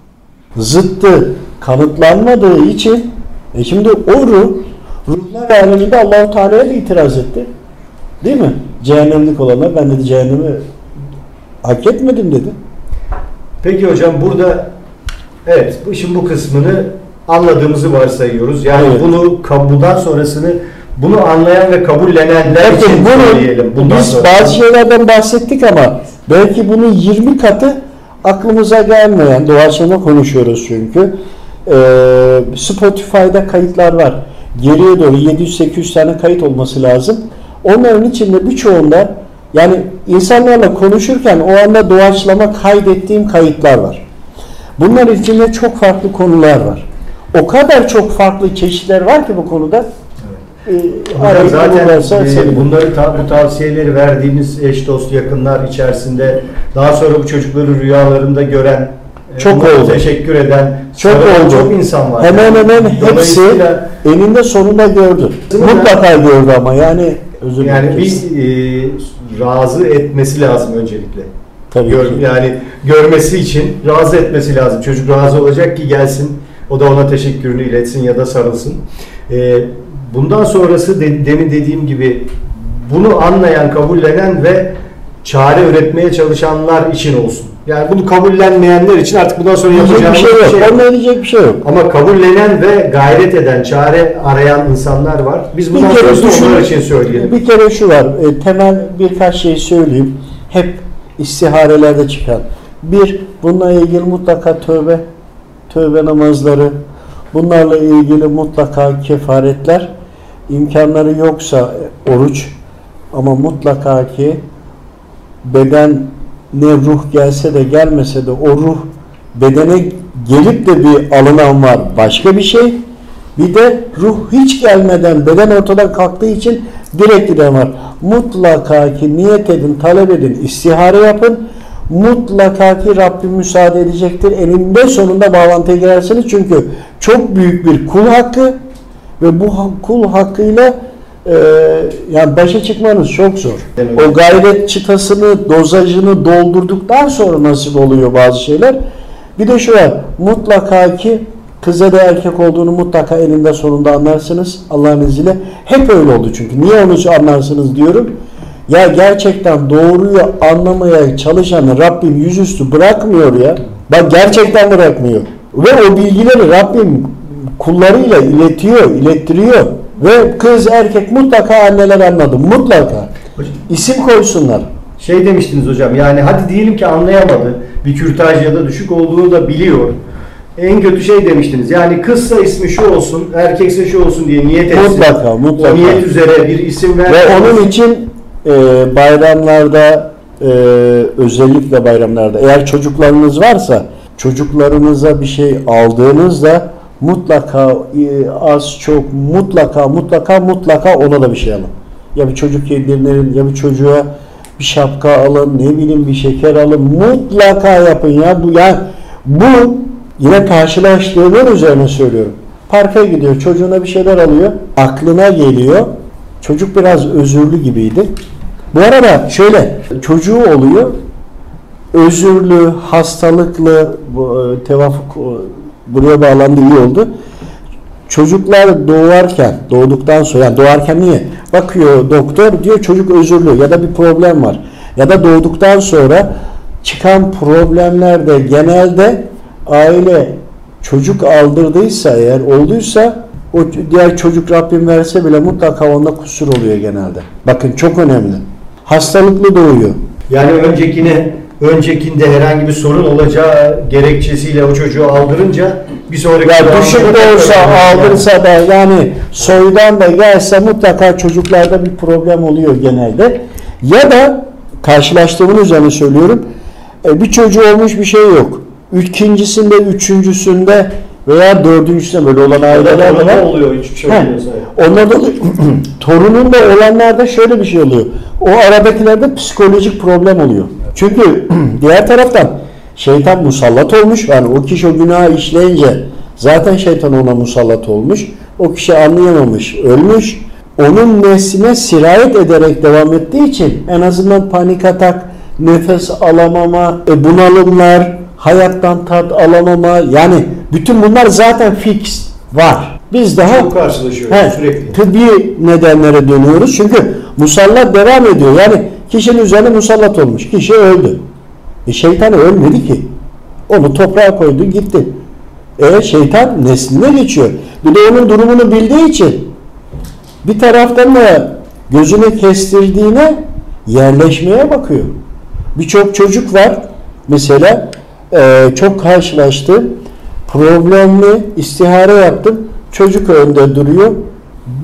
Zıttı kanıtlanmadığı için e şimdi o ruh ruhlar aleminde Allahu Teala'ya da itiraz etti. Değil mi? Cehennemlik olanlar ben dedi cehennemi hak etmedim dedi. Peki hocam burada evet bu işin bu kısmını anladığımızı varsayıyoruz. Yani Evet. bunu bundan sonrasını bunu anlayan ve kabullenenler Bakın için bunu söyleyelim. Bundan biz sonra. bazı şeylerden bahsettik ama belki bunun 20 katı aklımıza gelmeyen doğaçlama konuşuyoruz çünkü. Ee, Spotify'da kayıtlar var. Geriye doğru 700-800 tane kayıt olması lazım. Onların içinde birçoğunda yani insanlarla konuşurken o anda doğaçlama kaydettiğim kayıtlar var. Bunların içinde çok farklı konular var. O kadar çok farklı çeşitler var ki bu konuda. Ee, Burada arayıp zaten e, bunları ta- bu tavsiyeleri verdiğimiz eş dost yakınlar içerisinde daha sonra bu çocukları rüyalarında gören e, Çok oldu. teşekkür eden Çok oldu. çok insan var. Hemen Yani hemen hepsi eninde sonunda gördü. Mutlaka gördü ama yani özür yani bir e, razı etmesi lazım öncelikle. Tabii Gör, ki. yani görmesi için razı etmesi lazım. Çocuk razı olacak ki gelsin. O da ona teşekkürünü iletsin ya da sarılsın. Ee, bundan sonrası de, demin dediğim gibi bunu anlayan, kabullenen ve çare üretmeye çalışanlar için olsun. Yani bunu kabullenmeyenler için artık bundan sonra yapacağımız bir şey yok. Onunla diyecek bir şey yok. Ama kabullenen ve gayret eden, çare arayan insanlar var. Biz bundan düşün- onlar için söyleyelim. Bir kere şu var. e, temel birkaç şey söyleyeyim. Hep istiharelerde çıkan. Bir, bununla ilgili mutlaka tövbe, tövbe namazları, bunlarla ilgili mutlaka kefaretler, imkanları yoksa oruç ama mutlaka ki beden ne ruh gelse de gelmese de o ruh bedene gelip de bir alınan var başka bir şey. Bir de ruh hiç gelmeden beden ortadan kalktığı için direkt giden var. Mutlaka ki niyet edin, talep edin, istihare yapın. Mutlaka ki Rabbim müsaade edecektir. Eninde sonunda bağlantıya girersiniz. Çünkü çok büyük bir kul hakkı ve bu kul hakkıyla e, yani başa çıkmanız çok zor. O gayret çıtasını, dozajını doldurduktan sonra nasip oluyor bazı şeyler. Bir de şu var. Mutlaka ki kız ya da erkek olduğunu mutlaka elinde sonunda anlarsınız. Allah'ın izniyle. Hep öyle oldu çünkü. Niye onu anlarsınız diyorum. Ya gerçekten doğruyu anlamaya çalışanı Rabbim yüzüstü bırakmıyor ya. Bak gerçekten bırakmıyor. Ve o bilgileri Rabbim kullarıyla iletiyor, ilettiriyor. Ve kız erkek mutlaka anneler anladı. Mutlaka. İsim koysunlar. Şey demiştiniz hocam yani hadi diyelim ki anlayamadı. Bir kürtaj ya da düşük olduğunu da biliyor. En kötü şey demiştiniz. Yani kızsa ismi şu olsun, erkekse şu olsun diye niyet etsin. Mutlaka, mutlaka. O niyet üzere bir isim ver. Ve onun için e, bayramlarda e, özellikle bayramlarda eğer çocuklarınız varsa çocuklarınıza bir şey aldığınızda mutlaka e, az çok mutlaka mutlaka mutlaka ona da bir şey alın. Ya bir çocuk yedirin ya bir çocuğa bir şapka alın ne bileyim bir şeker alın mutlaka yapın ya bu ya bu yine karşılaştığının üzerine söylüyorum. Parka gidiyor çocuğuna bir şeyler alıyor aklına geliyor çocuk biraz özürlü gibiydi. Bu arada şöyle çocuğu oluyor özürlü, hastalıklı, e, tevafuk e, buraya bağlandı iyi oldu. Çocuklar doğarken, doğduktan sonra, yani doğarken niye? Bakıyor doktor diyor çocuk özürlü ya da bir problem var. Ya da doğduktan sonra çıkan problemlerde genelde aile çocuk aldırdıysa eğer olduysa o diğer çocuk Rabbim verse bile mutlaka onda kusur oluyor genelde. Bakın çok önemli. Hastalıklı doğuyor. Yani öncekine öncekinde herhangi bir sorun olacağı gerekçesiyle o çocuğu aldırınca bir sonraki Ya düşük de olsa aldırsa da yani soydan da gelse mutlaka çocuklarda bir problem oluyor genelde. Ya da karşılaştığımın üzerine söylüyorum. e, Bir çocuğu olmuş bir şey yok. İkincisinde, üçüncüsünde veya dördüncüsünde böyle olan aileler de var. oluyor hiçbir şey He, olmuyorsa. Onlar da [CLEARS THROAT] torunun da olanlarda şöyle bir şey oluyor. O aradakilerde psikolojik problem oluyor. Çünkü [CLEARS THROAT] diğer taraftan şeytan musallat olmuş. Yani o kişi o günahı işleyince zaten şeytan ona musallat olmuş. O kişi anlayamamış, ölmüş. Onun nesline sirayet ederek devam ettiği için en azından panik atak, nefes alamama, e, bunalımlar, hayattan tat alamama yani bütün bunlar zaten fix var. Biz daha Çok karşılaşıyoruz He, sürekli. tıbbi nedenlere dönüyoruz. Çünkü musallat devam ediyor. Yani kişinin üzerine musallat olmuş. Kişi öldü. E şeytan ölmedi ki. Onu toprağa koydu gitti. E şeytan nesline geçiyor. Bir de onun durumunu bildiği için bir taraftan da gözüne kestirdiğine yerleşmeye bakıyor. Birçok çocuk var mesela e, çok karşılaştım. Problemli istihare yaptım. Çocuk önde duruyor.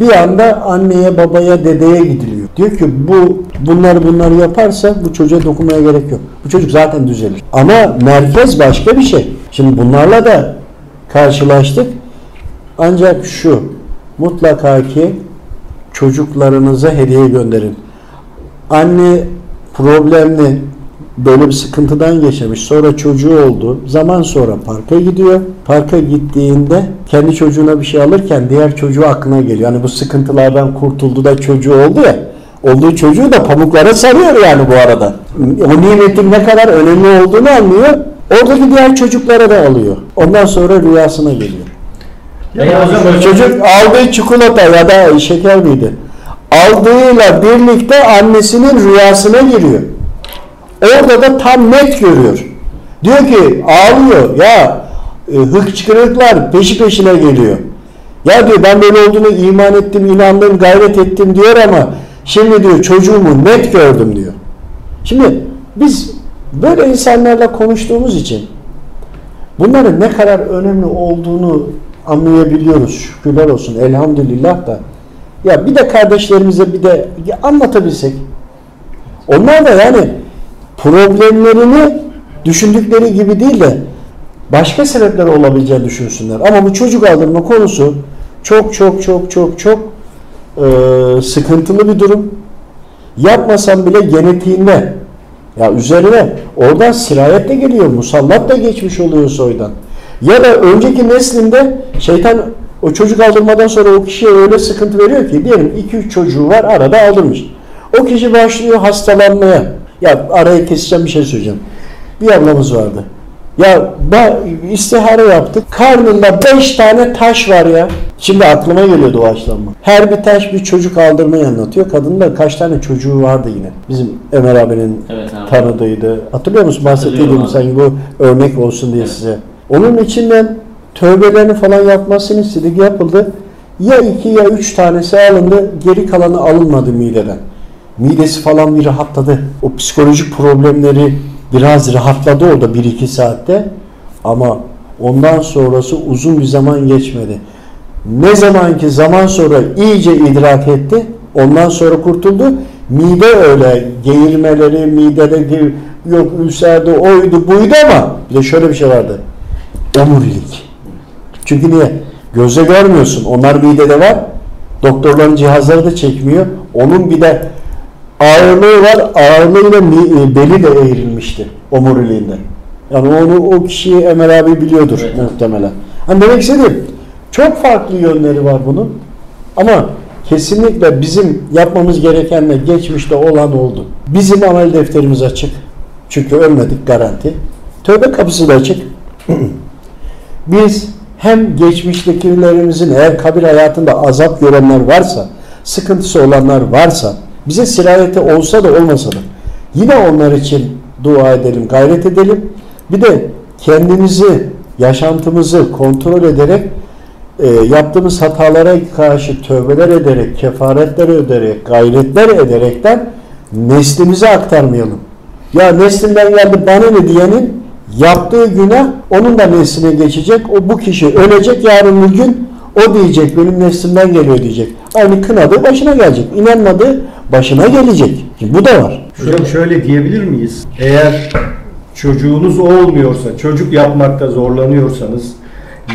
Bir anda anneye, babaya, dedeye gidiliyor. Diyor ki bu bunları bunları yaparsa bu çocuğa dokunmaya gerek yok. Bu çocuk zaten düzelir. Ama merkez başka bir şey. Şimdi bunlarla da karşılaştık. Ancak şu mutlaka ki çocuklarınıza hediye gönderin. Anne problemli böyle bir sıkıntıdan geçirmiş. Sonra çocuğu oldu. Zaman sonra parka gidiyor. Parka gittiğinde kendi çocuğuna bir şey alırken diğer çocuğu aklına geliyor. Yani bu sıkıntılardan kurtuldu da çocuğu oldu ya. Olduğu çocuğu da pamuklara sarıyor yani bu arada. O nimetin ne kadar önemli olduğunu anlıyor. Oradaki diğer çocuklara da alıyor. Ondan sonra rüyasına geliyor. Veya hocam Çocuk aldığı çikolata ya da şeker miydi? Aldığıyla birlikte annesinin rüyasına giriyor. Orada da tam net görüyor. Diyor ki ağlıyor ya e, hıçkırıklar peşi peşine geliyor. Ya diyor ben böyle olduğunu iman ettim, inandım, gayret ettim diyor ama şimdi diyor çocuğumu net gördüm diyor. Şimdi biz böyle insanlarla konuştuğumuz için bunların ne kadar önemli olduğunu anlayabiliyoruz. Şükürler olsun elhamdülillah da. Ya bir de kardeşlerimize bir de anlatabilsek. Onlar da yani problemlerini düşündükleri gibi değil de başka sebepler olabileceğini düşünsünler. Ama bu çocuk aldırma konusu çok çok çok çok çok e, sıkıntılı bir durum. Yapmasam bile genetiğinde ya üzerine oradan sirayet de geliyor, musallat da geçmiş oluyor soydan. Ya da önceki neslinde şeytan o çocuk aldırmadan sonra o kişiye öyle sıkıntı veriyor ki diyelim 2-3 çocuğu var arada aldırmış. O kişi başlıyor hastalanmaya. Ya araya keseceğim bir şey söyleyeceğim. Bir ablamız vardı. Ya istihare yaptık. Karnında 5 tane taş var ya. Şimdi aklıma geliyor doğaçlanma. Her bir taş bir çocuk aldırmayı anlatıyor. Kadının da kaç tane çocuğu vardı yine. Bizim Ömer abinin Evet abi. tanıdığıydı. Hatırlıyor musun? Abi. sanki bu örnek olsun diye size. Onun içinden tövbelerini falan yapmasını istedik. Yapıldı. Ya iki ya üç tanesi alındı. Geri kalanı alınmadı mideden. Midesi falan bir rahatladı. O psikolojik problemleri biraz rahatladı orada 1-2 saatte. Ama ondan sonrası uzun bir zaman geçmedi. Ne zamanki zaman sonra iyice idrak etti. Ondan sonra kurtuldu. Mide öyle geğirmeleri, midede ge- yok ülserdi, oydu, buydu ama bir de şöyle bir şey vardı. Omurilik. Çünkü niye? Gözle görmüyorsun. Onlar midede var. Doktorların cihazları da çekmiyor. Onun bir de ağırlığı var. Ağırlığıyla e, beli de eğrilmişti omuriliğinde. Yani onu o kişiyi Emel abi biliyordur Evet. muhtemelen. Hani demek istediğim çok farklı yönleri var bunun. Ama kesinlikle bizim yapmamız gerekenle geçmişte olan oldu. Bizim amel defterimiz açık. Çünkü ölmedik garanti. Tövbe kapısı da açık. [CLEARS THROAT] Biz hem geçmiştekilerimizin eğer kabir hayatında azap görenler varsa, sıkıntısı olanlar varsa, bize sirayeti olsa da olmasa da yine onlar için dua edelim, gayret edelim. Bir de kendimizi, yaşantımızı kontrol ederek e, yaptığımız hatalara karşı tövbeler ederek, kefaretler öderek, gayretler ederekten neslimize aktarmayalım. Ya neslimden geldi bana ne diyenin yaptığı günah onun da nesline geçecek. O bu kişi ölecek yarın bir gün o diyecek benim neslimden geliyor diyecek. Aynı kınadığı başına gelecek. İnanmadığı başına gelecek. Şimdi bu da var. Hocam şöyle diyebilir miyiz? Eğer çocuğunuz olmuyorsa, çocuk yapmakta zorlanıyorsanız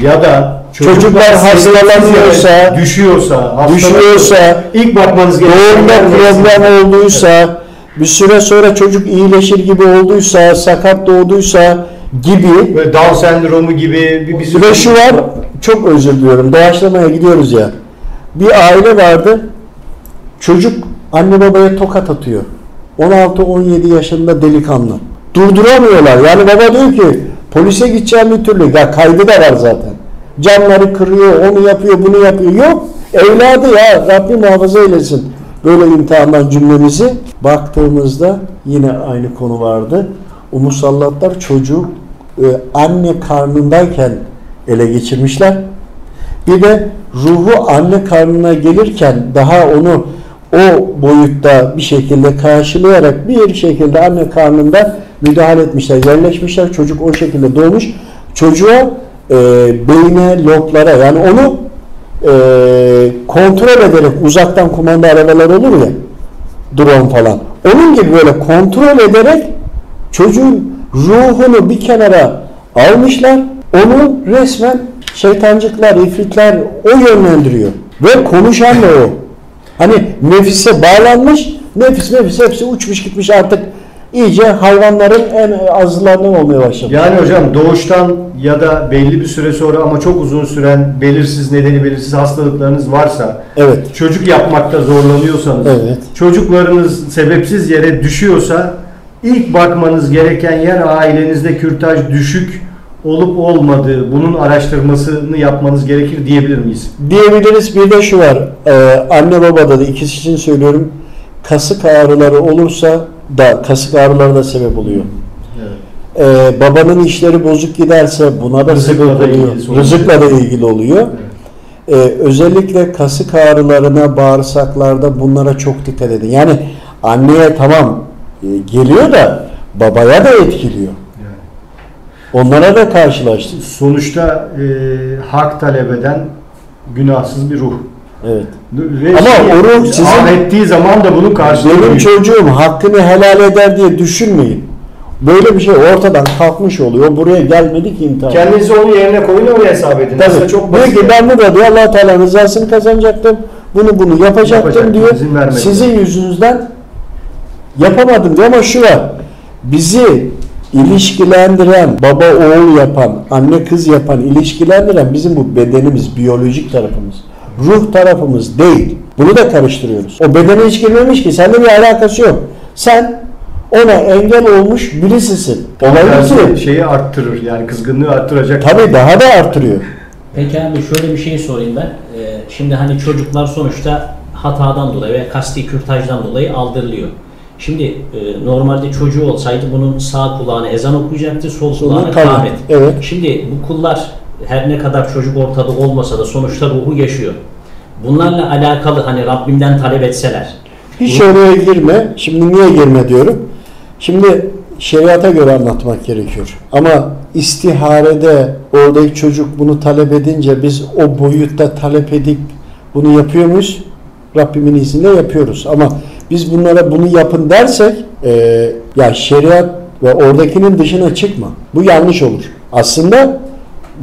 ya da Çocuklar hastalanıyorsa, düşüyorsa, hastalanıyorsa, Düşüyorsa, ilk bakmanız gereken doğumda neresi? problem olduysa, bir süre sonra çocuk iyileşir gibi olduysa, sakat doğduysa gibi Böyle Down sendromu gibi bir, bir Ve şu var, çok özür diliyorum. Doğaçlamaya gidiyoruz ya. Bir aile vardı. Çocuk anne babaya tokat atıyor. 16-17 yaşında delikanlı. Durduramıyorlar. Yani baba diyor ki polise gideceğim bir türlü. Ya kaydı da var zaten. Camları kırıyor, onu yapıyor, bunu yapıyor. Yok. Evladı ya Rabbim muhafaza eylesin. Böyle imtihandan cümlemizi baktığımızda yine aynı konu vardı. O musallatlar çocuğu e, anne karnındayken ele geçirmişler. Bir de ruhu anne karnına gelirken daha onu o boyutta bir şekilde karşılayarak bir şekilde anne karnında müdahale etmişler, yerleşmişler. Çocuk o şekilde doğmuş. Çocuğa e, beyne, loblara yani onu e, kontrol ederek uzaktan kumanda arabalar olur ya drone falan. Onun gibi böyle kontrol ederek çocuğun ruhunu bir kenara almışlar. Onu resmen şeytancıklar, ifritler o yönlendiriyor. Ve konuşan da o. Hani nefise bağlanmış, nefis nefis hepsi uçmuş gitmiş artık iyice hayvanların en azılarından olmaya başlamış. Yani hocam doğuştan ya da belli bir süre sonra ama çok uzun süren belirsiz nedeni belirsiz hastalıklarınız varsa Evet. çocuk yapmakta zorlanıyorsanız Evet. çocuklarınız sebepsiz yere düşüyorsa ilk bakmanız gereken yer ailenizde kürtaj düşük olup olmadığı bunun araştırmasını yapmanız gerekir diyebilir miyiz? Diyebiliriz bir de şu var. Ee, anne babada da ikisi için söylüyorum. Kasık ağrıları olursa da kasık ağrıları da sebep oluyor. Ee, babanın işleri bozuk giderse buna da Rızıkla sebep da oluyor. oluyor. Rızıkla da ilgili oluyor. Ee, özellikle kasık ağrılarına, bağırsaklarda bunlara çok dikkat edin. Yani anneye tamam e, geliyor da babaya da etkiliyor. Onlara da karşılaştık. Sonuçta e, hak talep eden günahsız bir ruh. Evet. Ve Ama şey, o ruh sizin- ettiği zaman da bunun karşılığını Benim çocuğum hakkını helal eder diye düşünmeyin. Böyle bir şey ortadan kalkmış oluyor. Buraya gelmedi ki imtihan. Kendinizi onun yerine koyun öyle hesap edin. Aslında Tabii. çok Diyor basit. ki ben burada diyor allah Teala rızasını kazanacaktım. Bunu bunu yapacaktım Yapacaktım, diyor. Sizin yüzünüzden yapamadım diyor ama şu var. Bizi ilişkilendiren, baba oğul yapan, anne kız yapan, ilişkilendiren bizim bu bedenimiz, biyolojik tarafımız. Ruh tarafımız değil. Bunu da karıştırıyoruz. O bedene hiç girmemiş ki. Seninle bir alakası yok. Sen ona engel olmuş birisisin. Bu. şeyi arttırır yani kızgınlığı arttıracak. Tabii daha da artırıyor. Peki abi şöyle bir şey sorayım ben. Ee, şimdi hani çocuklar sonuçta hatadan dolayı veya kasti kürtajdan dolayı aldırılıyor. Şimdi e, normalde çocuğu olsaydı bunun sağ kulağına ezan okuyacaktı, sol Sonra kulağına kâhmet. Evet. Şimdi bu kullar her ne kadar çocuk ortada olmasa da sonuçta ruhu yaşıyor. Bunlarla alakalı hani Rabbimden talep etseler. Hiç oraya girme. Şimdi niye girme diyorum. Şimdi şeriata göre anlatmak gerekiyor. Ama istiharede oradaki çocuk bunu talep edince biz o boyutta talep edip bunu yapıyor muyuz? Rabbimin izniyle yapıyoruz. Ama biz bunlara bunu yapın dersek e, ya şeriat ve oradakinin dışına çıkma. Bu yanlış olur. Aslında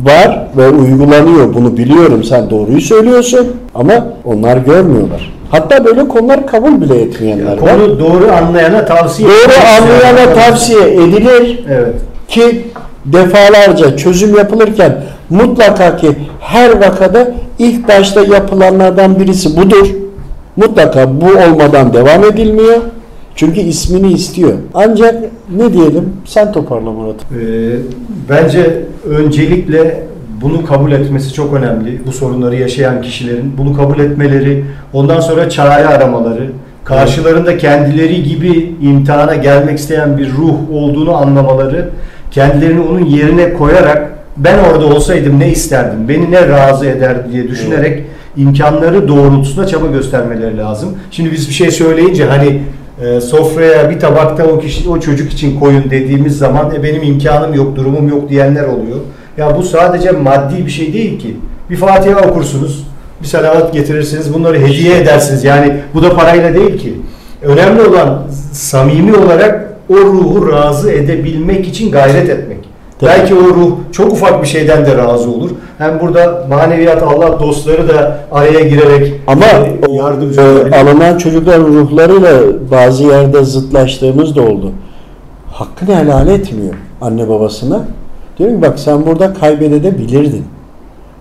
var ve uygulanıyor. Bunu biliyorum. Sen doğruyu söylüyorsun ama onlar görmüyorlar. Hatta böyle konular kabul bile etmeyenler var. Konu doğru anlayana tavsiye Doğru anlayana tavsiye edilir Evet. ki defalarca çözüm yapılırken mutlaka ki her vakada ilk başta yapılanlardan birisi budur. Mutlaka bu olmadan devam edilmiyor. Çünkü ismini istiyor. Ancak ne diyelim? Sen toparla Murat. Ee, bence öncelikle bunu kabul etmesi çok önemli. Bu sorunları yaşayan kişilerin bunu kabul etmeleri, ondan sonra çare aramaları, karşılarında kendileri gibi imtihana gelmek isteyen bir ruh olduğunu anlamaları, kendilerini onun yerine koyarak ben orada olsaydım ne isterdim, beni ne razı eder diye düşünerek imkanları doğrultusunda çaba göstermeleri lazım. Şimdi biz bir şey söyleyince hani e, sofraya bir tabakta o kişi o çocuk için koyun dediğimiz zaman e, benim imkanım yok, durumum yok diyenler oluyor. Ya bu sadece maddi bir şey değil ki. Bir Fatiha okursunuz, bir salavat getirirsiniz, bunları hediye edersiniz. Yani bu da parayla değil ki. Önemli olan samimi olarak o ruhu razı edebilmek için gayret etmek. Tabii. Belki o ruh çok ufak bir şeyden de razı olur. Hem burada maneviyat Allah dostları da araya girerek Ama e, yardımcı e, olabilir. alınan çocukların ruhlarıyla bazı yerde zıtlaştığımız da oldu. Hakkını helal etmiyor anne babasına. Diyorum ki bak sen burada kaybedebilirdin.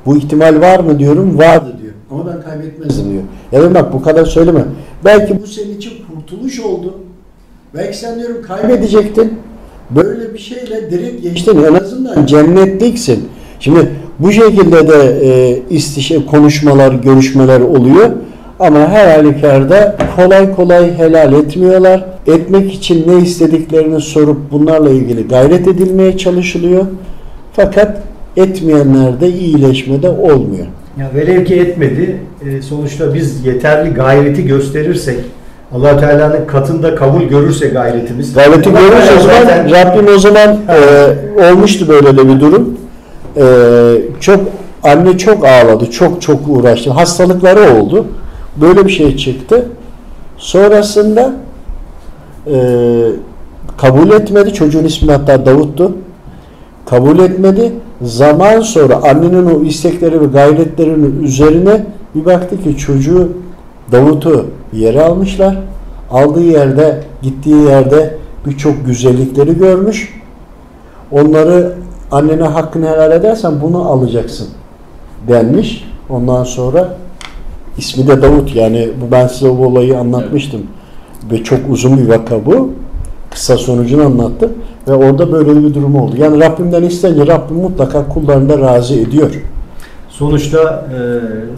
Bu ihtimal var mı diyorum vardı diyor. Ama ben kaybetmezdim diyor. Ya dedim bak bu kadar söyleme. Belki bu senin için kurtuluş oldu. Belki sen diyorum kaybedecektin. Böyle bir şeyle direkt geçtin. En azından cennetliksin. Şimdi bu şekilde de e, istişe konuşmalar, görüşmeler oluyor. Ama her halükarda kolay kolay helal etmiyorlar. Etmek için ne istediklerini sorup bunlarla ilgili gayret edilmeye çalışılıyor. Fakat etmeyenlerde iyileşmede olmuyor. Ya velev ki etmedi. e, sonuçta biz yeterli gayreti gösterirsek allah Teala'nın katında kabul görürse gayretimiz. Gayreti Allah görürse o Teala zaman zaten- Rabbim o zaman e, olmuştu böyle de bir durum. E, çok anne çok ağladı, çok çok uğraştı. Hastalıkları oldu. Böyle bir şey çıktı. Sonrasında e, kabul etmedi. Çocuğun ismi hatta Davut'tu. Kabul etmedi. Zaman sonra annenin o istekleri ve gayretlerinin üzerine bir baktı ki çocuğu Davut'u yere almışlar. Aldığı yerde, gittiği yerde birçok güzellikleri görmüş. Onları annene hakkını helal edersen bunu alacaksın denmiş. Ondan sonra ismi de Davut yani bu ben size o olayı anlatmıştım. Ve çok uzun bir vaka bu. Kısa sonucunu anlattım. Ve orada böyle bir durum oldu. Yani Rabbimden isteyince Rabbim mutlaka kullarını da razı ediyor. Sonuçta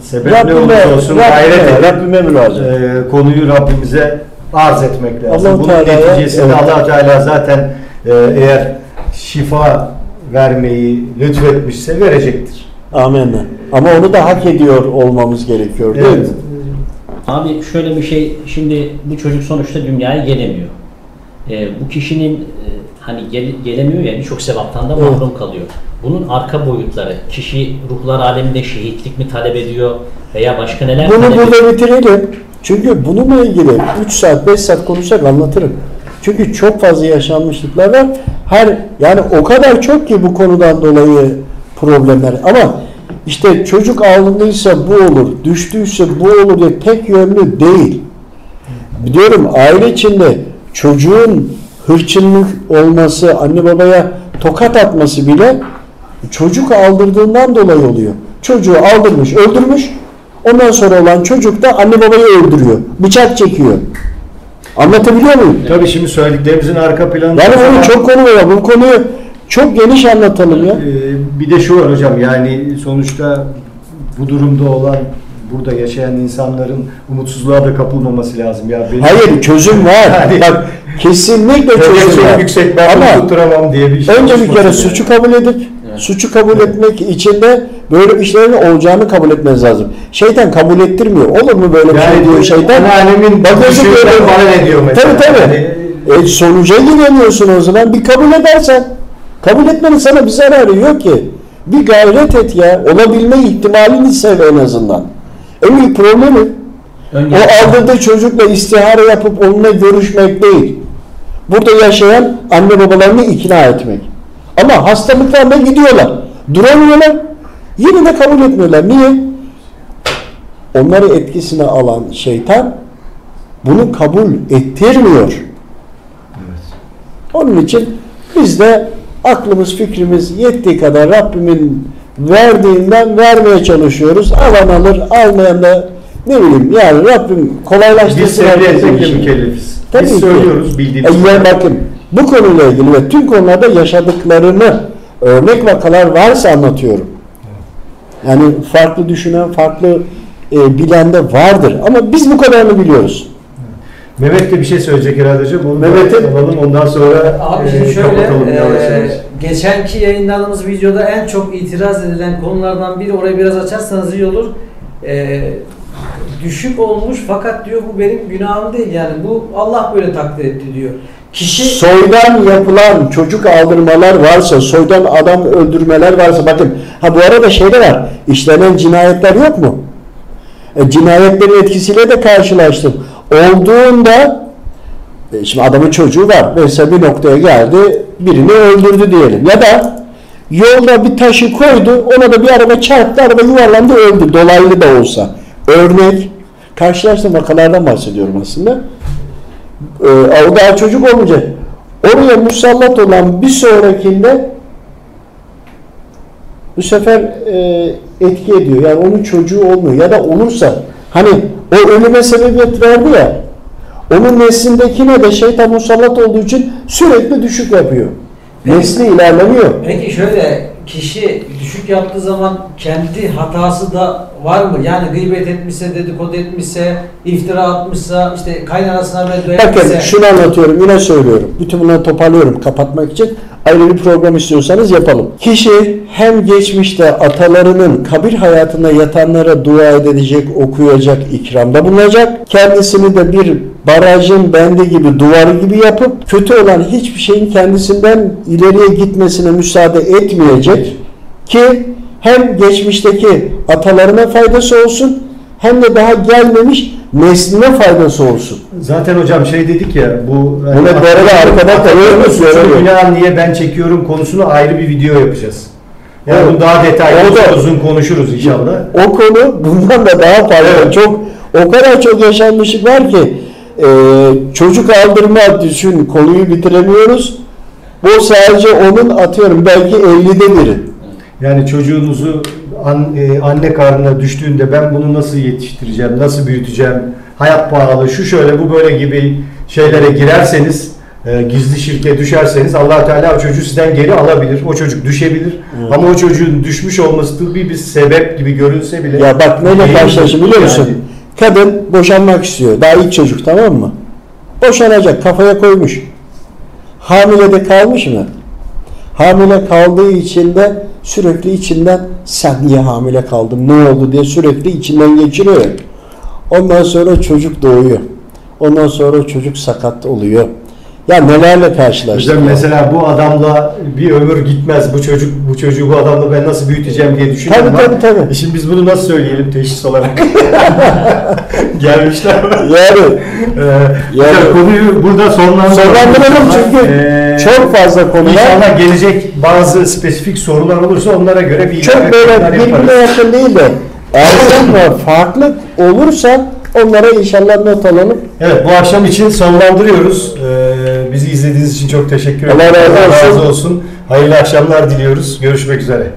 e, sebep ne Rabbime, olursa olsun gayret Rabbime, edip Rabbime e, konuyu Rabbimize arz etmek lazım. Allah-u Bunun Teala'ya, neticesinde evet. allah Teala zaten e, eğer şifa vermeyi lütfetmişse verecektir. Amenna. Ama onu da hak ediyor olmamız gerekiyor değil Evet. mi? Abi şöyle bir şey, şimdi bu çocuk sonuçta dünyaya gelemiyor. Ee, bu kişinin e, hani gel- gelemiyor ya birçok sevaptan da Evet. mahrum kalıyor. Bunun arka boyutları, kişi ruhlar aleminde şehitlik mi talep ediyor veya başka neler Bunu talep ediyor? burada bitirelim. Çünkü bununla ilgili 3 saat 5 saat konuşsak anlatırım. Çünkü çok fazla yaşanmışlıklar var. Her yani o kadar çok ki bu konudan dolayı problemler. Ama işte çocuk alındıysa bu olur, düştüyse bu olur diye tek yönlü değil. Biliyorum aile içinde çocuğun hırçınlık olması, anne babaya tokat atması bile çocuk aldırdığından dolayı oluyor. Çocuğu aldırmış, öldürmüş. Ondan sonra olan çocuk da anne babayı öldürüyor. Bıçak çekiyor. Anlatabiliyor muyum? Tabii şimdi söylediklerimizin arka planı. Yani bunun çok konu var. Bu konuyu çok geniş anlatalım ya. Ee, bir de şu var hocam yani sonuçta bu durumda olan burada yaşayan insanların umutsuzluğa da kapılmaması lazım ya. Benim Hayır çözüm var. [LAUGHS] Yani- Bak kesinlikle çözüm var. yüksek ben Ama tutturamam diye bir şey. önce bir kere olmasın suçu kabul edip suçu kabul etmek için de böyle işlerin olacağını kabul etmeniz lazım. Şeytan kabul ettirmiyor. Olur mu böyle bir şey Yani diyor şeytan? anneannemin Bakıyorsun böyle- bana ne diyor mesela? Tabii tabii. Yani- E, sonuca gidemiyorsun o zaman. Bir kabul edersen. Kabul etmenin sana bir zararı yok ki. Bir gayret et ya. Olabilme ihtimalini sev en azından. En büyük problemi Önce o aldırdığı çocukla istihare yapıp onunla görüşmek değil. Burada yaşayan anne babalarını ikna etmek. Ama hastalıklarla gidiyorlar. Duramıyorlar. Yine de kabul etmiyorlar. Niye? Onları etkisine alan şeytan bunu kabul ettirmiyor. Onun için biz de aklımız fikrimiz yettiği kadar Rabbimin verdiğinden vermeye çalışıyoruz. Alan alır, almayan da ne bileyim yani Rabbim Biz kolaylaştırsın. etmekle işini. mükellefiz. Tabii Biz ki. söylüyoruz bildiğimiz. E, ya bakın bu konuyla ilgili ve tüm konularda yaşadıklarını örnek vakalar varsa anlatıyorum. Yani farklı düşünen, farklı e, bilen de vardır. Ama biz bu kadarını biliyoruz. Mehmet de bir şey söyleyecek herhalde hocam. Onu da Mehmet'in- alalım ondan sonra Abi e, şimdi şöyle, kapatalım yavaş e, geçenki yayınladığımız videoda en çok itiraz edilen konulardan biri, orayı biraz açarsanız iyi olur. E, düşük olmuş fakat diyor bu benim günahım değil yani bu Allah böyle takdir etti diyor. Kişi Soydan yapılan çocuk aldırmalar varsa, soydan adam öldürmeler varsa bakın ha bu arada şey de var. işlenen cinayetler yok mu? E, cinayetlerin etkisiyle de karşılaştım. Olduğunda e, şimdi adamın çocuğu var. Mesela bir noktaya geldi, birini öldürdü diyelim. Ya da yolda bir taşı koydu, ona da bir araba çarptı, araba yuvarlandı, öldü. Dolaylı da olsa. Örnek, karşılaştığım vakalardan bahsediyorum aslında. Ee, o daha çocuk olmayacak. Oraya musallat olan bir sonrakinde bu sefer e, etki ediyor. Yani onun çocuğu olmuyor. Ya da olursa hani o ölüme sebebiyet verdi ya onun neslindekine de şeytan musallat olduğu için sürekli düşük yapıyor. Nesli ilerlemiyor. Peki şöyle kişi düşük yaptığı zaman kendi hatası da var mı? Yani gıybet etmişse, dedikodu etmişse, iftira atmışsa, işte kaynanasına Bakın etmişse. şunu anlatıyorum yine söylüyorum. Bütün bunları toparlıyorum kapatmak için. Ayrı bir program istiyorsanız yapalım. Kişi hem geçmişte atalarının kabir hayatında yatanlara dua edilecek, okuyacak, ikramda bulunacak. Kendisini de bir barajın bendi gibi, duvarı gibi yapıp kötü olan hiçbir şeyin kendisinden ileriye gitmesine müsaade etmeyecek ki hem geçmişteki atalarına faydası olsun hem de daha gelmemiş nesline faydası olsun. Zaten hocam şey dedik ya bu hani Mehmet bu arada arkada kalıyor mu? suçu Söylemiyor. günah niye ben çekiyorum konusunu ayrı bir video yapacağız. Yani Evet. bunu daha detaylı O da- uzun konuşuruz inşallah. O konu bundan da daha fazla. Evet. Çok o kadar çok yaşanmışlık var ki e, çocuk aldırma düşün konuyu bitiremiyoruz. Bu sadece onun atıyorum belki 50'de biri. Yani çocuğunuzu an- e, anne karnına düştüğünde ben bunu nasıl yetiştireceğim, nasıl büyüteceğim, hayat pahalı, şu şöyle bu böyle gibi şeylere girerseniz, e, gizli şirke düşerseniz allah Teala o çocuğu sizden geri alabilir. O çocuk düşebilir. Evet. Ama o çocuğun düşmüş olması tıbbi bir sebep gibi görünse bile Ya bak neyle değil. karşılaştım biliyor musun? Yani Kadın boşanmak istiyor. Daha ilk çocuk tamam mı? Boşanacak kafaya koymuş. Hamile de kalmış mı? Hamile kaldığı için de sürekli içinden sen niye hamile kaldın ne oldu diye sürekli içinden geçiriyor. Ondan sonra çocuk doğuyor. Ondan sonra çocuk sakat oluyor. Ya nelerle karşılaştık. Hocam mesela bu adamla bir ömür gitmez. Bu çocuk bu çocuğu bu adamla ben nasıl büyüteceğim diye düşünüyorum. Tabii, tabii, tabii. e Şimdi biz bunu nasıl söyleyelim teşhis olarak? [LAUGHS] Gelmişler. Yani Ee, Yani- hocam konuyu burada sonlandıralım. sonlandıralım çünkü Ee, çok fazla konu var. İnşallah gelecek bazı spesifik sorular olursa onlara göre bir Çok böyle birbirine yakın değil de ve farklı olursa onlara inşallah not alalım. Evet bu akşam için sonlandırıyoruz. Ee, bizi izlediğiniz için çok teşekkür Allah ederim. razı olsun. olsun. Hayırlı akşamlar diliyoruz. Görüşmek üzere.